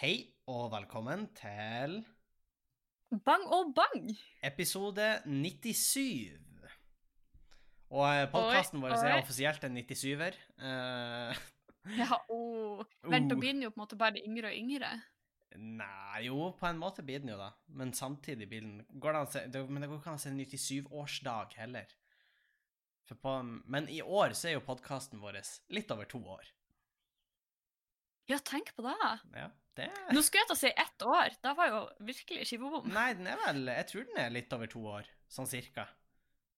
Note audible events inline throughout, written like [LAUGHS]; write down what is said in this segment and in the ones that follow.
Hei og velkommen til Bang og bang! episode 97. Og podkasten vår er offisielt en 97-er. Uh, [LAUGHS] Ja, oh. Vent, da Oh. blir den jo på en måte bare yngre og yngre. nei, jo, på en måte blir den jo da. Men samtidig blir den går det an å se, det, Men det går ikke an å se 97-årsdag heller. På, men i år så er jo podkasten vår litt over to år. Ja, tenk på det! Ja, det Nå skulle jeg til å si ett år. Det var jo virkelig skivebom. Nei, den er vel Jeg tror den er litt over to år, sånn cirka.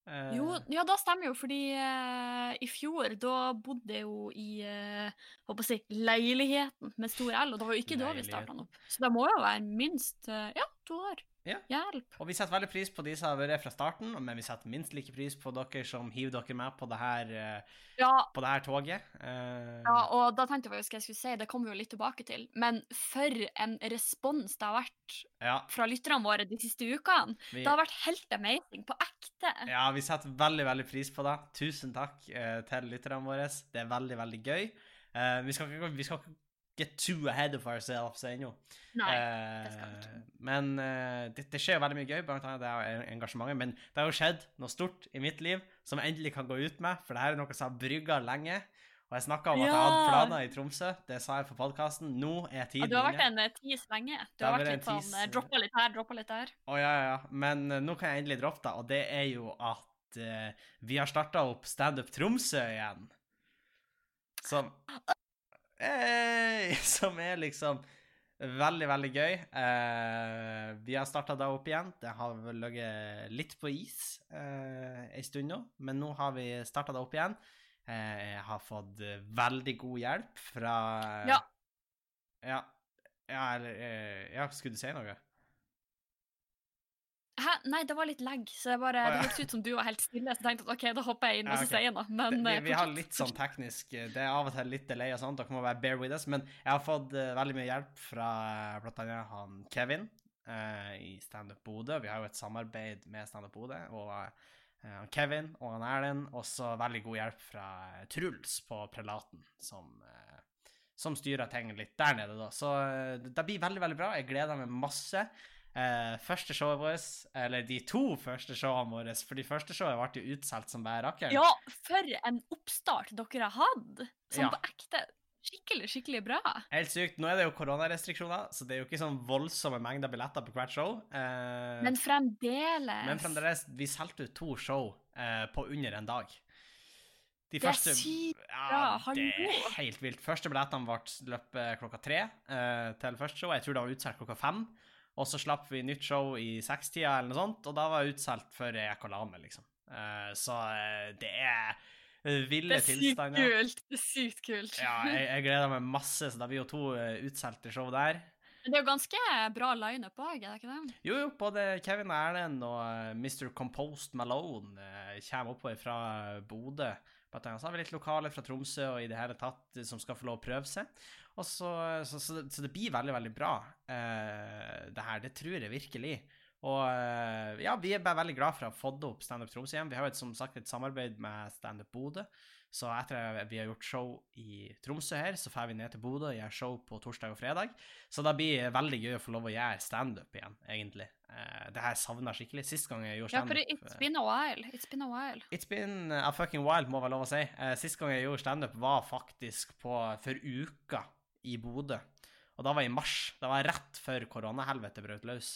Uh... Jo, ja, da stemmer jo, fordi uh, i fjor, da bodde jeg jo i uh, håper å si, leiligheten med stor L, og det var jo ikke da vi starta den opp. Så det må jo være minst uh, ja, to år. Ja. Hjelp. Og vi setter veldig pris på de som har vært fra starten, men vi setter minst like pris på dere som hiver dere med på det her, eh, Ja, på det her toget. Uh, ja, og da tenkte jeg hva jeg skulle si, det kommer vi jo litt tilbake til, men for en respons det har vært ja, fra lytterne våre de siste ukene. vi, Det har vært helt amazing, på ekte. ja, vi setter veldig, veldig pris på det. Tusen takk uh, til lytterne våre. Det er veldig, veldig gøy. Uh, vi, skal ikke, vi skal ikke get too ahead of ourselves ennå. Nei. Eh, det skal vi ikke. men eh, det, det skjer jo veldig mye gøy, blant annet det er engasjementet. Men det har jo skjedd noe stort i mitt liv som jeg endelig kan gå ut med, for det her er noe som har brygga lenge. Og jeg snakka om at jeg hadde planer i Tromsø, det sa jeg på podkasten. Nå er tiden inne. du har vært en eh, tis lenge. Du har vært litt sånn tis, eh, eh, droppa litt her, droppa litt der. Å ja, ja, ja. Men eh, nå kan jeg endelig droppe det, og det er jo at uh, vi har starta opp Standup Tromsø igjen. Som Hey! [LAUGHS] Som er liksom veldig, veldig gøy. Eh, vi har starta da opp igjen. Det har ligget litt på is eh, ei stund nå, men nå har vi starta det opp igjen. Eh, jeg har fått eh, veldig god hjelp fra Ja. Ja, ja eller eh, Ja, skulle du si noe? Hæ? Nei, det var litt legg, så det, bare, ah, ja. det hørtes ut som du var helt stille, så jeg tenkte at OK, da hopper jeg inn, og Ja, så sier jeg noe. Men Det- vi, eh, vi har litt sånn teknisk Det er av og til litt delay og sånt, dere må være bear with us. Men jeg har fått uh, veldig mye hjelp fra eh, blant annet han Kevin uh, i Standup Bodø. Vi har jo et samarbeid med Standup Bodø. Og uh, Kevin og han Erlend. Også veldig god hjelp fra eh, Truls på Prelaten, som, uh, som styrer ting litt der nede, da. Så eh, det det blir veldig, veldig bra. Jeg gleder meg masse. Eh, første showet vårt, eller de to første showene våre, for de første showene ble jo utsolgt som bare rakkeren. Ja, for en oppstart dere har hatt! Sånn Ja. på ekte. Skikkelig, skikkelig bra. Helt sykt. Nå er det jo koronarestriksjoner, så det er jo ikke sånn voldsomme mengder billetter på hvert show. Eh, Men fremdeles. men fremdeles, vi solgte ut to show eh, på under en dag. De Det er sykt ja, bra, Det er helt vilt. Første billettene ble løpet klokka tre eh, til første show. Jeg tror det var utsolgt klokka fem. Og så slapp vi nytt show i sekstida eller noe sånt, og da var jeg utsolgt før jeg og la meg, liksom. Eh, så eh, det er eh, ville Det er sykt kult. Det er sykt kult. Ja, jeg, jeg gleder meg masse, så det blir jo to uh, utsolgte show der. Det er jo ganske bra lineup òg, er det ikke det? Jo, jo, både Kevin Erlend og eh, Mr. Composed Malone eh, kommer oppover fra Bodø. Så har vi litt lokale fra Tromsø og i det hele tatt eh, som skal få lov å prøve seg. Og så, så, så, det- så det blir veldig, veldig bra, uh, det her. Det tror jeg virkelig. Og uh, ja, vi er bare veldig glad for å ha fått opp Standup Tromsø igjen. Vi har jo et, som sagt et samarbeid med Standup Bodø. Så etter at vi har gjort show i Tromsø her, så drar vi ned til Bodø og gjør show på torsdag og fredag. Så da blir det veldig gøy å få lov å gjøre standup igjen, egentlig. Uh, det her savna jeg skikkelig. Sist gang jeg gjorde Ja, for standup it's been a while. It's been a while. It's been a fucking while, må være lov å si. Uh, sist gang jeg gjorde standup, var faktisk på for uka i Bodø. Og da var jeg i mars. Det var rett før koronahelvete brøt løs.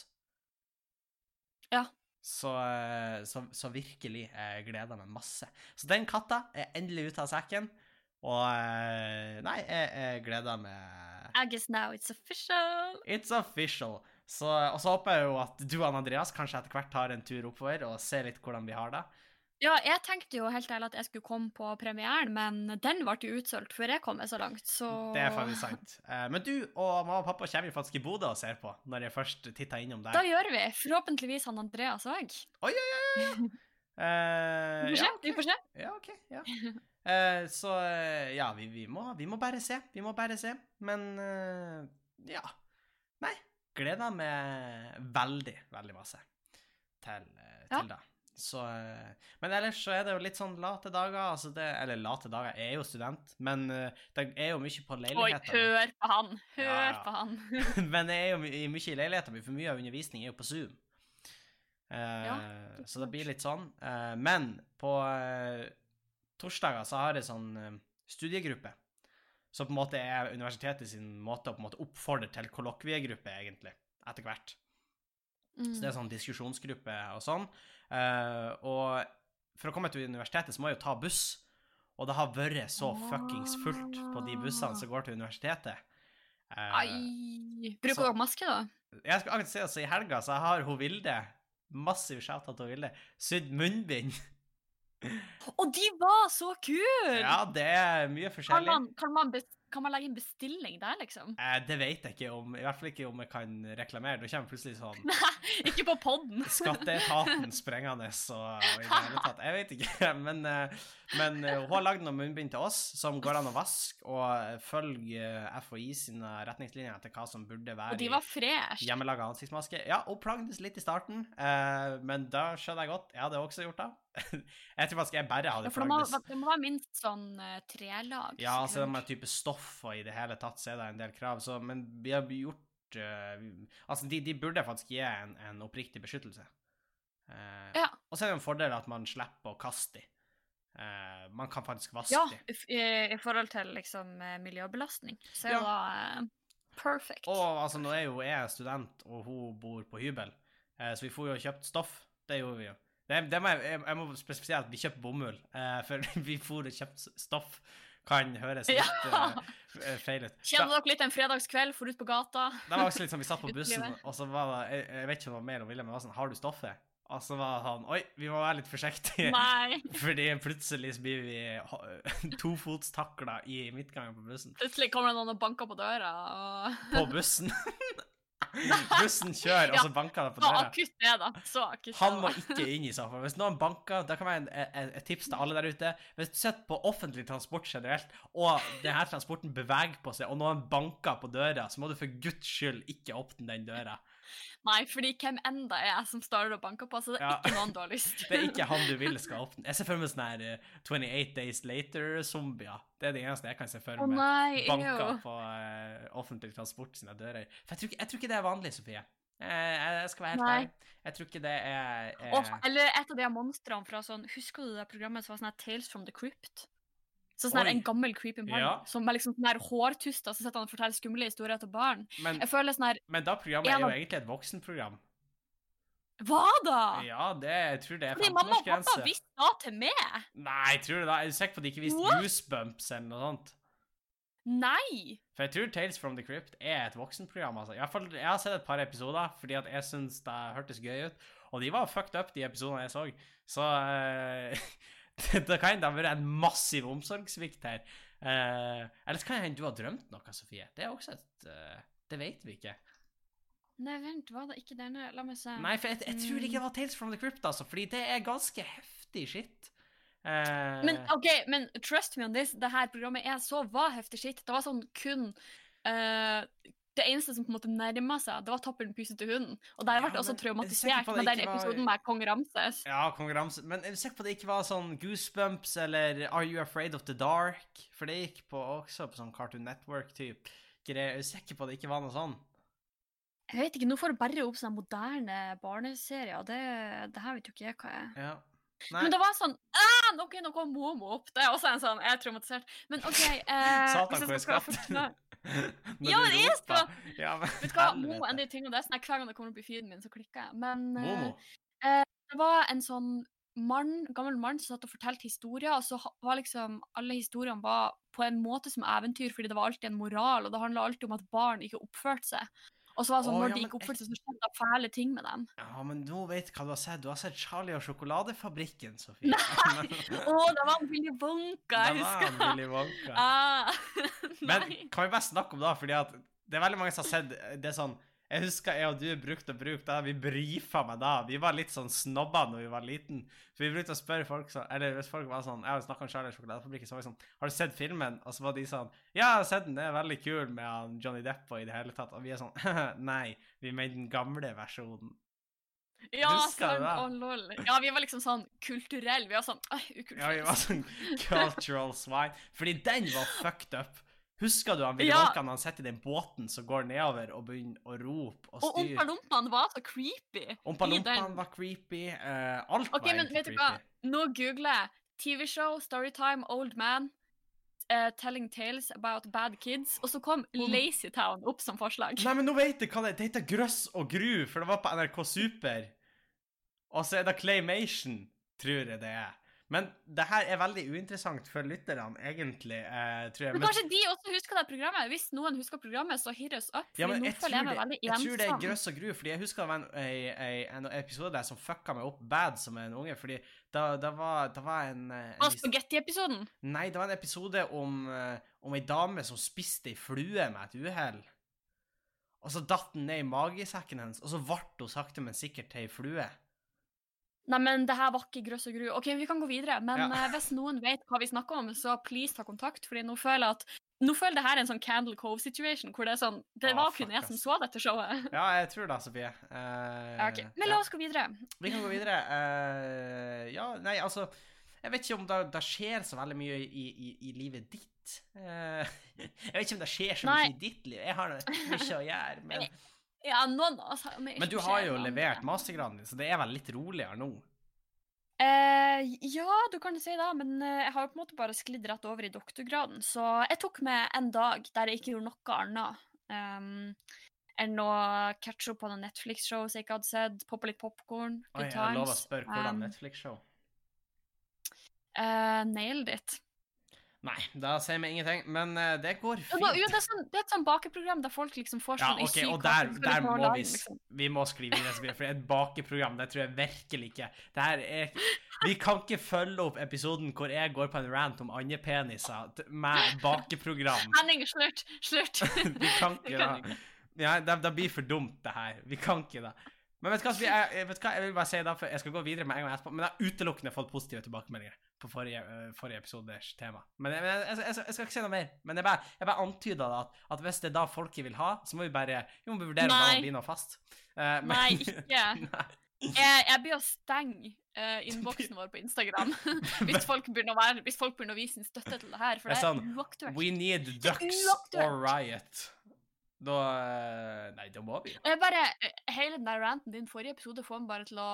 Ja. Så, eh, så, så virkelig, jeg gleder meg masse. Så den katta er endelig ute av sekken. Og eh, nei, jeg, jeg gleder meg I guess now it's official. It's official. Så, og så håper jeg jo at du og Andreas kanskje etter hvert tar en tur oppover og ser litt hvordan vi har det. Ja, jeg tenkte jo helt ærlig at jeg skulle komme på premieren, men den ble jo utsolgt før jeg kom så langt, så Det er faktisk sant. Eh, men du og mamma og pappa kommer jo faktisk i Bodø og ser på, når jeg først titter innom Da gjør vi. Forhåpentligvis han Andreas òg. Oi, oi, oi! Eh, [LAUGHS] Vi får ja, se. Vi får se. ja, OK. Ja. Uh, så ja, vi, vi, må, vi må bare se. Vi må bare se. Men uh, ja. Nei. Gleder meg veldig, veldig masse til, til Ja. det. Så eh, Men ellers så er det jo litt sånn late dager. Altså det, eller late dager, jeg er jo student, men eh, det er jo mye på Oi, hør på han! Hør Ja, ja. på han! [LAUGHS] [LAUGHS] men jeg er jo my mye i leilighetene, for mye av undervisning er jo på Zoom. Uh, Ja, så det blir litt sånn. Uh, men på uh, torsdager så har jeg sånn studiegruppe. Så på en måte er universitetet sin måte å på en måte oppfordre til kollokviegruppe, egentlig, etter hvert. Mm. Så det er sånn diskusjonsgruppe og sånn. Uh, og for å komme til universitetet så må jeg jo ta buss. Og det har vært så fuckings fullt på de bussene som går til universitetet. Uh, Ai! Bruker dere maske, da? jeg skal akkurat si at i helga så har hun Vilde, massiv shout-out til Vilde, sydd munnbind. Og de var så kule! Ja, det er mye kan, forskjellig. man, kan, man kan man legge inn bestilling der, liksom? Eh, det vet jeg ikke om, i hvert fall ikke om jeg kan reklamere. Da kommer plutselig sånn [LAUGHS] Nei, ikke på podden. [LAUGHS] Skatteetaten sprengende og, og i det hele tatt. Jeg vet ikke, [LAUGHS] men, eh, men eh, hun har lagd noen munnbind til oss som går an å vaske og følger eh, FHI sine retningslinjer til hva som burde være Og de var fresh. hjemmelaga ansiktsmaske. Ja, hun plagdes litt i starten, eh, men da skjønner jeg godt. Jeg hadde også gjort det. [LAUGHS] jeg tror faktisk jeg bare Ja, hadde for det må, det må være minst sånn uh, trelag. Ja, altså med type stoff og i det hele tatt, så er det en del krav. Så, men vi har gjort uh, Altså, de, de burde faktisk gi en, en oppriktig beskyttelse. Uh, Ja. Og så er det en fordel at man slipper å kaste dem. Uh, man kan faktisk vaske Ja, de. i, i, forhold til liksom miljøbelastning. Så er Ja. det eh, perfect. Og altså, nå er jo jeg student, og hun bor på hybel, så vi får jo kjøpt stoff. Det gjorde vi jo. Det, det må jeg, jeg, jeg må spesifisere at vi kjøpte bomull, eh, for [LAUGHS] vi for og kjøpte stoff. Kan høres litt Ja. eh, feil ut. Kjenner dere litt en fredagskveld, for ut på gata? Det var også litt sånn, Vi satt på bussen, og så var det Jeg, jeg vet ikke om det var mer om William, men det var sånn Har du stoffet? Og så var han Oi, vi må være litt forsiktige. Nei. [LAUGHS] Fordi plutselig blir vi [LAUGHS] tofotstakla i midtgangen på bussen. Plutselig kommer det noen og banker på døra, og På bussen. [LAUGHS] bussen kjører, og så banker det på Så døra. akutt er det. Så akutt Han må ikke inn i sofaen. Hvis noen banker, det kan være et tips til alle der ute. Hvis du sitter på offentlig transport generelt, og denne transporten beveger på seg, og noen banker på døra, så må du for guds skyld ikke åpne den døra. Nei, fordi hvem enda er jeg som starter og banker på, så det er Ja. ikke noen du har lyst [LAUGHS] Det er ikke han du vil skal åpne. Jeg ser for meg sånne her eh, 28 Days Later-zombier. Det er det eneste jeg kan se for meg. nei, Banker på uh, offentlig transport sine dører. For jeg tror, jeg tror ikke det er vanlig, Sofie. Eh, jeg skal være helt ærlig. Jeg tror ikke det er, er Åh, eller et av de monstrene fra sånn Husker du det programmet som var sånn Tales from the Crypt? Så sånn. En gammel creepy mann Ja. som er liksom sånn her så sitter han og forteller skumle historier til barn. men, Jeg føler sånn her men da programmet er jo egentlig et voksenprogram. Hva da?! Ja, det jeg tror det er Fordi mamma og pappa 15-årsgrense. visste da til meg! Nei, tror du det? Er du sikker på at de ikke visste? Goosebumps eller noe sånt? Nei! For jeg tror Tales from the Crypt er et voksenprogram. altså. Jeg, fall, Jeg har sett et par episoder fordi at jeg syns det hørtes gøy ut. Og de var fucked up, de episodene jeg så. Så eh, [LAUGHS] [LAUGHS] det, det kan vært en massiv omsorgssvikt her. Eh, eller så kan det hende du har drømt noe, Sofie. Det er også et eh, Det vet vi ikke. Nei, vent, var det ikke denne? La meg se. Nei, for jeg, jeg tror ikke det var Tales from the Crypt, altså, fordi det er ganske heftig shit. Eh, Men OK, men trust me on this, det her programmet jeg så, var heftig shit. Det var sånn kun eh, Det eneste som på en måte nærma seg, det var Tapperen pysete hunden. Og der Ja, ble jeg også men jeg er traumatisert med den episoden var- med kong Ramses. Ja, kong Ramses. Men er du sikker på at det ikke var sånn Goosebumps eller Are You Afraid of the Dark? For det gikk på, også på sånn Cartoon Network-type greier. Er du sikker på at det ikke var noe sånn? Jeg vet ikke, Nå får du bare opp sånne moderne barneserier, det, det her vet jo ikke jeg hva er. Ja. Nei, Men det var sånn ah, OK, nå kom Momo opp. Det er også en sånn Jeg er traumatisert. Men OK eh, [LAUGHS] Satan, hvor er skal skatt? forklare- [LAUGHS] Når Ja, det er så! Ja, men Vet du hva, Momo er en av de tingene, sånn Hver gang det kommer opp i feeden min, så klikker jeg. Men eh, Momo. det var en sånn mann, gammel mann som satt og fortalte historier, og så var liksom alle historiene var på en måte som eventyr, fordi det var alltid en moral, og det handla alltid om at barn ikke oppførte seg. Og så var det sånn, Åh, når ja, de gikk oppførte så skjedde det fæle ting med dem. Ja, men nå vet hva du har sett. Du har sett Charlie og sjokoladefabrikken, Sofie. Nei! [LAUGHS] Å, det var en Willy Wonka, Det jeg var en Willy Wonka. Ah, [LAUGHS] Men kan vi bare snakke om det, fordi at det er veldig mange som har sett det er sånn Jeg husker jeg og du brukte å bruke det, vi brifa meg da. Vi var litt sånn snobba når vi var liten. For vi brukte å spørre folk sånn Eller hvis folk var sånn Jeg har snakka om Charlie sjokoladefabrikken, så var vi sånn Har du sett filmen? Og så var de sånn Ja, jeg har sett den, det er veldig kul med Johnny Depp og i det hele tatt. Og vi er sånn [LAUGHS] Nei, vi mener den gamle versjonen. Ja, sånn, Å, lol. Ja, vi var liksom sånn kulturelle. Vi var sånn ukulturelle. Ja, vi var sånn [LAUGHS] cultural swine. Fordi den var fucked up. Husker du han ville Ja. Han sitter i den båten som går nedover og begynner å rope og Og styre? Ompa Lompaen var så creepy. Ompa i Lompaen den. var creepy. Uh, alt Ok, var men vet vet du hva? Nå googler jeg TV-show, Storytime, Old Man, uh, Telling Tales About Bad Kids, og så kom Lazytown opp som forslag. Nei, men nå vet jeg hva det er. Det heter Grøss og Gru, for det var på NRK Super. Og så er det Claymation, tror jeg det er. Men det her er veldig uinteressant for lytterne, egentlig, eh, tror jeg. Men kanskje de også husker det programmet? Hvis noen husker programmet, så hit us up. Ja, men jeg tror, det, jeg tror det er grøss og gru, fordi jeg husker det var en, en, en episode der som fucka meg opp bad som en unge, fordi da, da var, da var en, eh, en Og Spagettiepisoden? Nei, det var en episode om, eh, om ei dame som spiste ei flue med et uhell. Og så datt den ned i magesekken hennes, og så ble hun sakte, men sikkert til ei flue. Nei, men det her var ikke grøss og gru. OK, vi kan gå videre. Men Ja. uh, hvis noen vet hva vi snakker om, så please ta kontakt, fordi nå føler jeg at nå føler det her er en sånn Candle Cove-situation, hvor det er sånn Det var kun jeg som så dette showet. Ja, jeg tror det, Sofie. Uh, Ja, ok. Men la oss gå videre. Vi kan gå videre. Uh, ja, nei, altså Jeg vet ikke om det, det skjer så veldig mye i, i, i livet ditt. Uh, [LAUGHS] jeg vet ikke om det skjer så Nei. mye i ditt liv. Jeg har mye å gjøre. Men, Ja, noen altså, jo mer men du har jo levert mastergraden din, så det er vel litt roligere nå? Eh, ja, du kan si det, men eh, jeg har jo på en måte bare sklidd rett over i doktorgraden. Så jeg tok med en dag der jeg ikke gjorde noe annet um, enn å catche opp på noen Netflix-show som jeg ikke hadde sett, poppe litt popkorn, Oi, good jeg lover å times. spørre hvordan Um, Netflix-show? Uh, nailed it. Nei, da sier vi ingenting, men eh, det går fint. jo, det, er sånn, det er et sånn bakeprogram der folk liksom får sånn ja, ok, og der, der må vi liksom. Vi må skrive inn Sofie, for et bakeprogram, det tror jeg virkelig ikke. Det er Vi kan ikke følge opp episoden hvor jeg går på en rant om andepeniser peniser med [LAUGHS] bakeprogram. Henning, slutt! Slutt! [LAUGHS] Vi kan [LAUGHS] ikke da det. Ja, det, det blir for dumt, det her. Vi kan ikke det. Men vet du hva, jeg, vet du hva? jeg vil bare si det, for jeg skal gå videre med en gang etterpå, men jeg har utelukkende fått positive tilbakemeldinger på forrige, øh, forrige episoders tema. Men, jeg, jeg, jeg, skal ikke si noe mer. Men jeg bare, jeg bare antyda at, at hvis det er da folket vil ha, så må vi bare vi må vurdere om det blir noe fast. Uh, men- Nei, ikke. [LAUGHS] Nei. Jeg, blir å stenge uh, innboksen [LAUGHS] vår på Instagram [LAUGHS] hvis folk være, hvis folk begynner å vise sin støtte til det her, for Det er sånn, uaktuelt. We need ducks or riot. Da eh, Nei, da må vi. Jeg bare, eh, Hele den der ranten din forrige episode får meg bare til å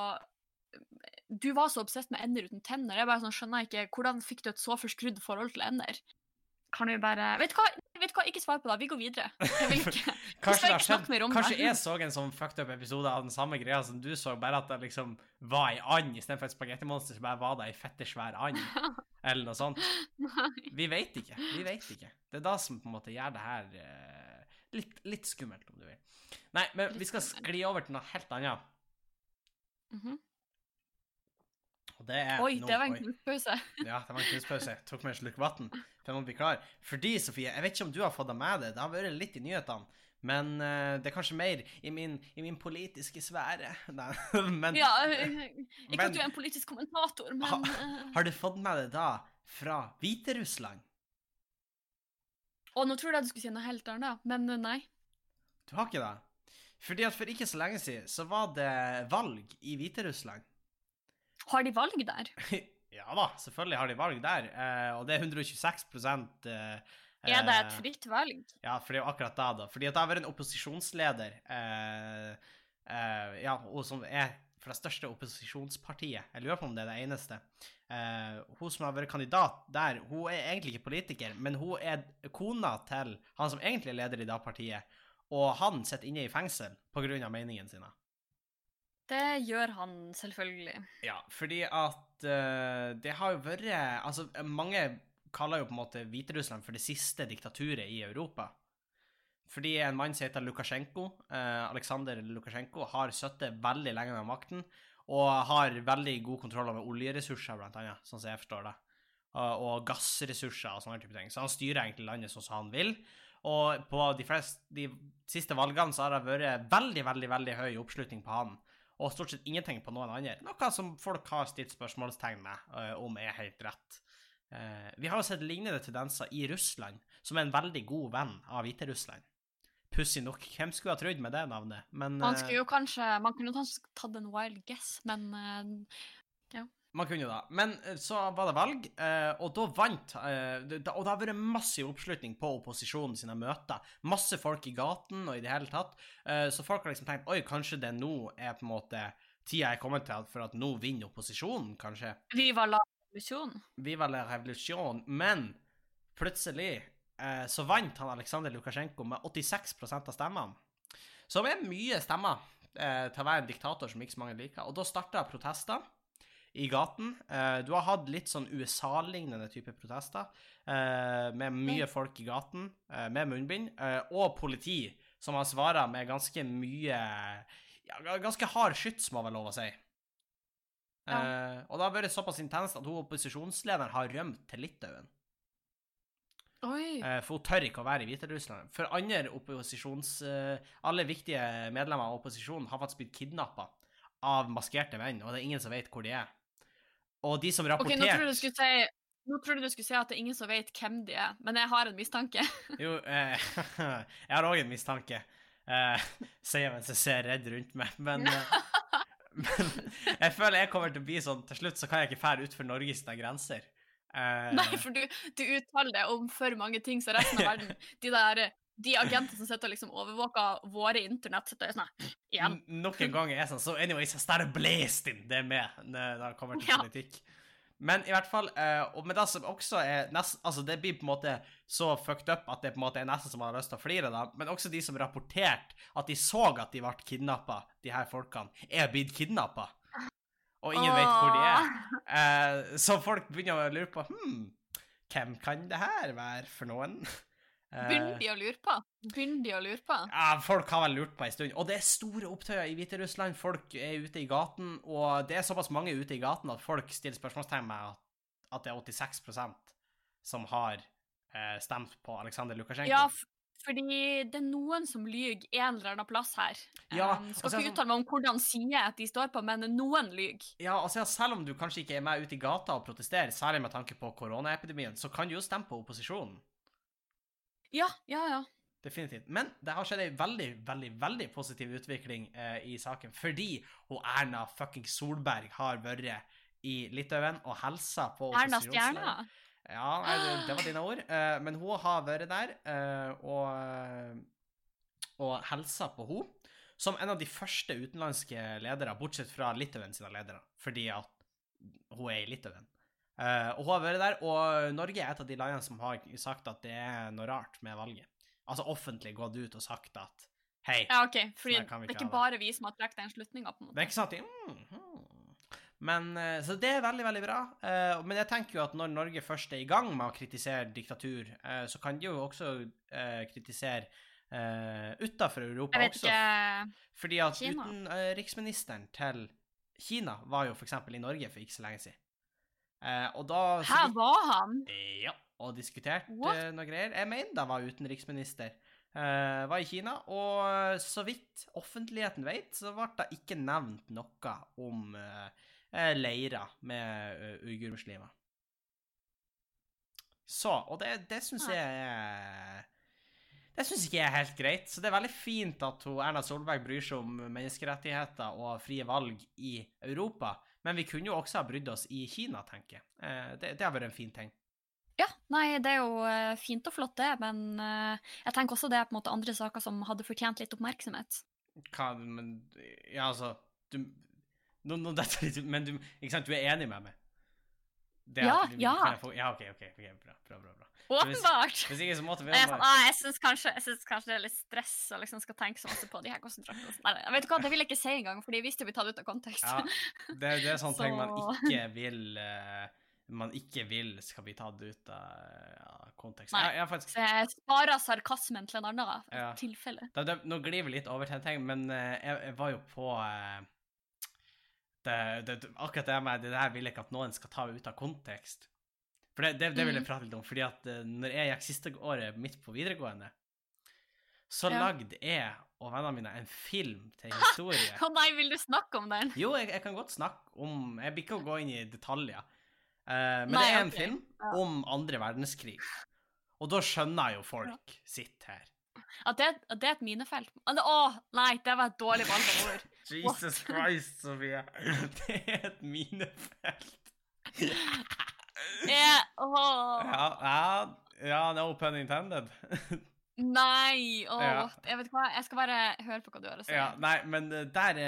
Du var så obsessed med ender uten tenner. Jeg bare sånn, skjønner ikke, Hvordan fikk du et så forskrudd forhold til ender? Kan vi bare Vet du hva, vet du hva? ikke svar på det. Vi går videre. [LAUGHS] Jeg. Kanskje, jeg, skjedd, kanskje jeg så en sånn fucked up episode av den samme greia som du så, bare at det liksom var ei and istedenfor et spagettimonster, så bare var det ei fette svær and. [LAUGHS] Eller noe sånt. Vi vet ikke. Vi vet ikke. Det er da som på en måte gjør det her eh, litt, litt skummelt, om du vil. Nei, men vi skal skli over til noe helt annet. Mhm. Og det er Oi, noe, det var en kunstpause. [LAUGHS] Ja, det var en kunstpause. Jeg tok meg en slurk vann. For jeg må bli klar. Fordi, Sofie, jeg vet ikke om du har fått det med deg, det har vært litt i nyhetene. Men uh, det er kanskje mer i min, i min politiske sfære. [LAUGHS] Nei, men Ja, eh, Ikke at du er en politisk kommentator, men Ha- eh, har du fått med deg da fra Hviterussland? Og nå tror jeg du skulle si noe helt annet, men eh, nei. Du har ikke det? Fordi at for ikke så lenge siden så var det valg i Hviterussland. Har de valg der? [LAUGHS] ja da, selvfølgelig har de valg der. eh, og det er 126 eh, Er det et eh, fritt valg? Ja, for det er jo akkurat det, da. Fordi at det har vært en opposisjonsleder eh, eh, Ja, og som er fra det største opposisjonspartiet. Jeg lurer på om det er det eneste. Uh, hun som har vært kandidat der, hun er egentlig ikke politiker, men hun er kona til han som egentlig er leder i det partiet. Og han sitter inne i fengsel pga. meningene sine. Det gjør han selvfølgelig. Ja, fordi at uh, det har jo vært Altså, mange kaller jo på en måte Hviterussland for det siste diktaturet i Europa. Fordi en mann som heter Lukasjenko, eh, Aleksandr Lukasjenko, har sittet veldig lenge med makten, og har veldig god kontroll over oljeressurser, blant annet, sånn som jeg forstår det. Og, og gassressurser og sånne type ting. Så han styrer egentlig landet sånn som han vil. Og på de, flest, de siste valgene så har det vært veldig, veldig, veldig høy oppslutning på han og stort sett ingenting på noen andre. Noe som folk har stilt spørsmålstegn med eh, om er helt rett. Eh, vi har jo sett lignende tendenser i Russland, som er en veldig god venn av Hviterussland. Pussig nok. Hvem skulle ha trodd med det navnet? Men Man eh, skulle jo kanskje Man kunne kanskje tatt en wild guess, men ja. Man kunne jo da. Men eh, så var det valg, eh, og da vant eh, Og det har vært massiv oppslutning på opposisjonen sine møter. Masse folk i gaten og i det hele tatt. Eh, Så folk har liksom tenkt oi, kanskje det nå er på en måte tida er kommet til for at nå vinner opposisjonen, kanskje. Viva la revolusjon. Viva la revolusjon. Men plutselig eh, så vant han Aleksandr Lukasjenko med 86% av stemmene. Som er mye stemmer eh, til å være en diktator som ikke så mange liker. Og da starta protester i gaten. Eh, du har hatt litt sånn USA-lignende type protester, eh, med mye folk i gaten, eh, med munnbind, eh, og politi som har svara med ganske mye ja, Ganske hard skyts, må vel lov å si. Ja. Eh, og det har vært såpass intenst at hun opposisjonslederen har rømt til Litauen. Oi. Eh, for hun tør ikke å være i Hviterussland. For andre opposisjons... eh, alle viktige medlemmer av opposisjonen har faktisk blitt kidnappa av maskerte menn, og det er ingen som vet hvor de er. Og de som OK, nå rapporterte trodde du skulle si nå trodde du skulle si at det er ingen som vet hvem de er, men jeg har en mistanke. [LAUGHS] Jo, eh, [LAUGHS] jeg har òg en mistanke, eh, [LAUGHS] sier jeg mens jeg ser redd rundt meg, men, eh, men jeg føler jeg kommer til å bli sånn Til slutt så kan jeg ikke fære utfor Norges grenser. Eh, Nei, for du, du uttaler det om for mange ting, så resten av [LAUGHS] verden De der de agentene som sitter og liksom overvåker våre internett, sitter sånn igjen. Nok en gang er jeg sånn, så anyways, jeg starter blasting, det er med når det kommer til Ja. politikk. Men i hvert fall, eh, og med det som også er nest, altså det blir på en måte så fucked up at det på en måte er nesten som man har lyst til å flire da, men også de som rapporterte at de så at de ble kidnappa, de her folkene, er blitt kidnappa. Og ingen vet hvor de er. Eh, så folk begynner å lure på, hm, hvem kan det her være for noen? [LAUGHS] Begynner de å lure på? Begynner de å lure på? ja, folk har vel lurt på en stund. Og det er store opptøyer i Hviterussland. Folk er ute i gaten, og det er såpass mange ute i gaten at folk stiller spørsmålstegn med at, at det er 86% som har eh, stemt på Aleksandr Lukasjenko. Ja, fordi det er noen som lyver en eller annen plass her. Ja, Um, skal ikke uttale meg om hvordan side de står på, men noen lyver. Ja, altså Selv om du kanskje ikke er med ute i gata og protesterer, særlig med tanke på koronaepidemien, så kan du jo stemme på opposisjonen. Ja, ja, ja. Definitivt. Men det har skjedd ei veldig, veldig veldig positiv utvikling eh, i saken, fordi hun Erna fucking Solberg har vært i Litauen og helsa på Erna. Stjerna. Ja, nei, det, det var dine ord. Uh, men hun har vært der uh, og, og helsa på henne som en av de første utenlandske ledere, bortsett fra Litauen sine ledere, fordi at hun er i Litauen. Uh, og hun har vært der, og Norge er et av de landene som har sagt at det er noe rart med valget. Altså offentlig gått ut og sagt at hei, Ja, OK. Fordi Sånn her kan vi det er ikke bare vi som har trukket den slutninga, på en det er ikke sant? Mm, hmm. Men, eh, så det er veldig, veldig bra. Eh, Men jeg tenker jo at når Norge først er i gang med å kritisere diktatur, eh, så kan de jo også kritisere utafor Europa Jeg vet også. ikke Fordi at Kina. utenriksministeren til Kina var jo eksempel i Norge for ikke så lenge siden. Og da Her var han! ja, og diskuterte noe greier. Jeg mener da var utenriksminister. Uh, var i Kina, og så vidt offentligheten vet, så ble det ikke nevnt noe om uh, leirer med uh, uigurmuslimer. Så, og det, det syns jeg er Det syns ikke jeg er helt greit. Så det er veldig fint at hun, Erna Solberg bryr seg om menneskerettigheter og frie valg i Europa, men vi kunne jo også ha brydd oss i Kina, tenker jeg. Eh, det, det har vært en fin ting. Ja, nei, det er jo eh, fint og flott, det, men eh, jeg tenker også det er på en måte andre saker som hadde fortjent litt oppmerksomhet. Hva, men Ja, altså du, nå, nå detter litt men du, ikke sant, du er enig med meg? Det Ja, at ja. ja, OK, OK. bra, bra, bra, bra. Åpenbart! Hvis hvis måte, Jeg, er sånn, ah, jeg syns kanskje, kanskje det er litt stress å liksom skal tenke så masse på de her konsentrasjonene. Nei, vet du hva, det vil jeg ikke si engang, for hvis visste blir vi tatt ut av kontekst. Ja, det, det er sånne ting man [LAUGHS] ikke vil uh, Man ikke vil skal bli tatt ut av ja, kontekst. Nei. Jeg, jeg faktisk jeg sparer sarkasmen til en annen Ja. tilfelle. Da, det, Nå glir vi litt over til en ting, men eh, jeg, jeg var jo på eh, det, det, Akkurat det med det der vil jeg ikke at noen skal ta ut av kontekst. For det, det, det vil jeg Mhm. prate litt om, fordi at eh, når jeg gikk siste året midt på videregående, så Ja. lagde jeg og vennene mine en film til historie. [LAUGHS] Å nei, vil du snakke om den? Jo, jeg, jeg kan godt snakke om Jeg blir ikke å gå inn i detaljer. Uh, men Nei, det er en okay. film om andre verdenskrig. Og da skjønner jo folk sitt her. At det, at det er et minefelt. Å, nei, det var et dårlig valg av ord. [LAUGHS] Jesus Christ, Sofie. [LAUGHS] Det er et minefelt. [LAUGHS] yeah, oh. Ja, ja, ja, no pun intended. Nei, åh, Ja. jeg vet hva, jeg skal bare høre på hva du har å si. Ja, nei, men eh, der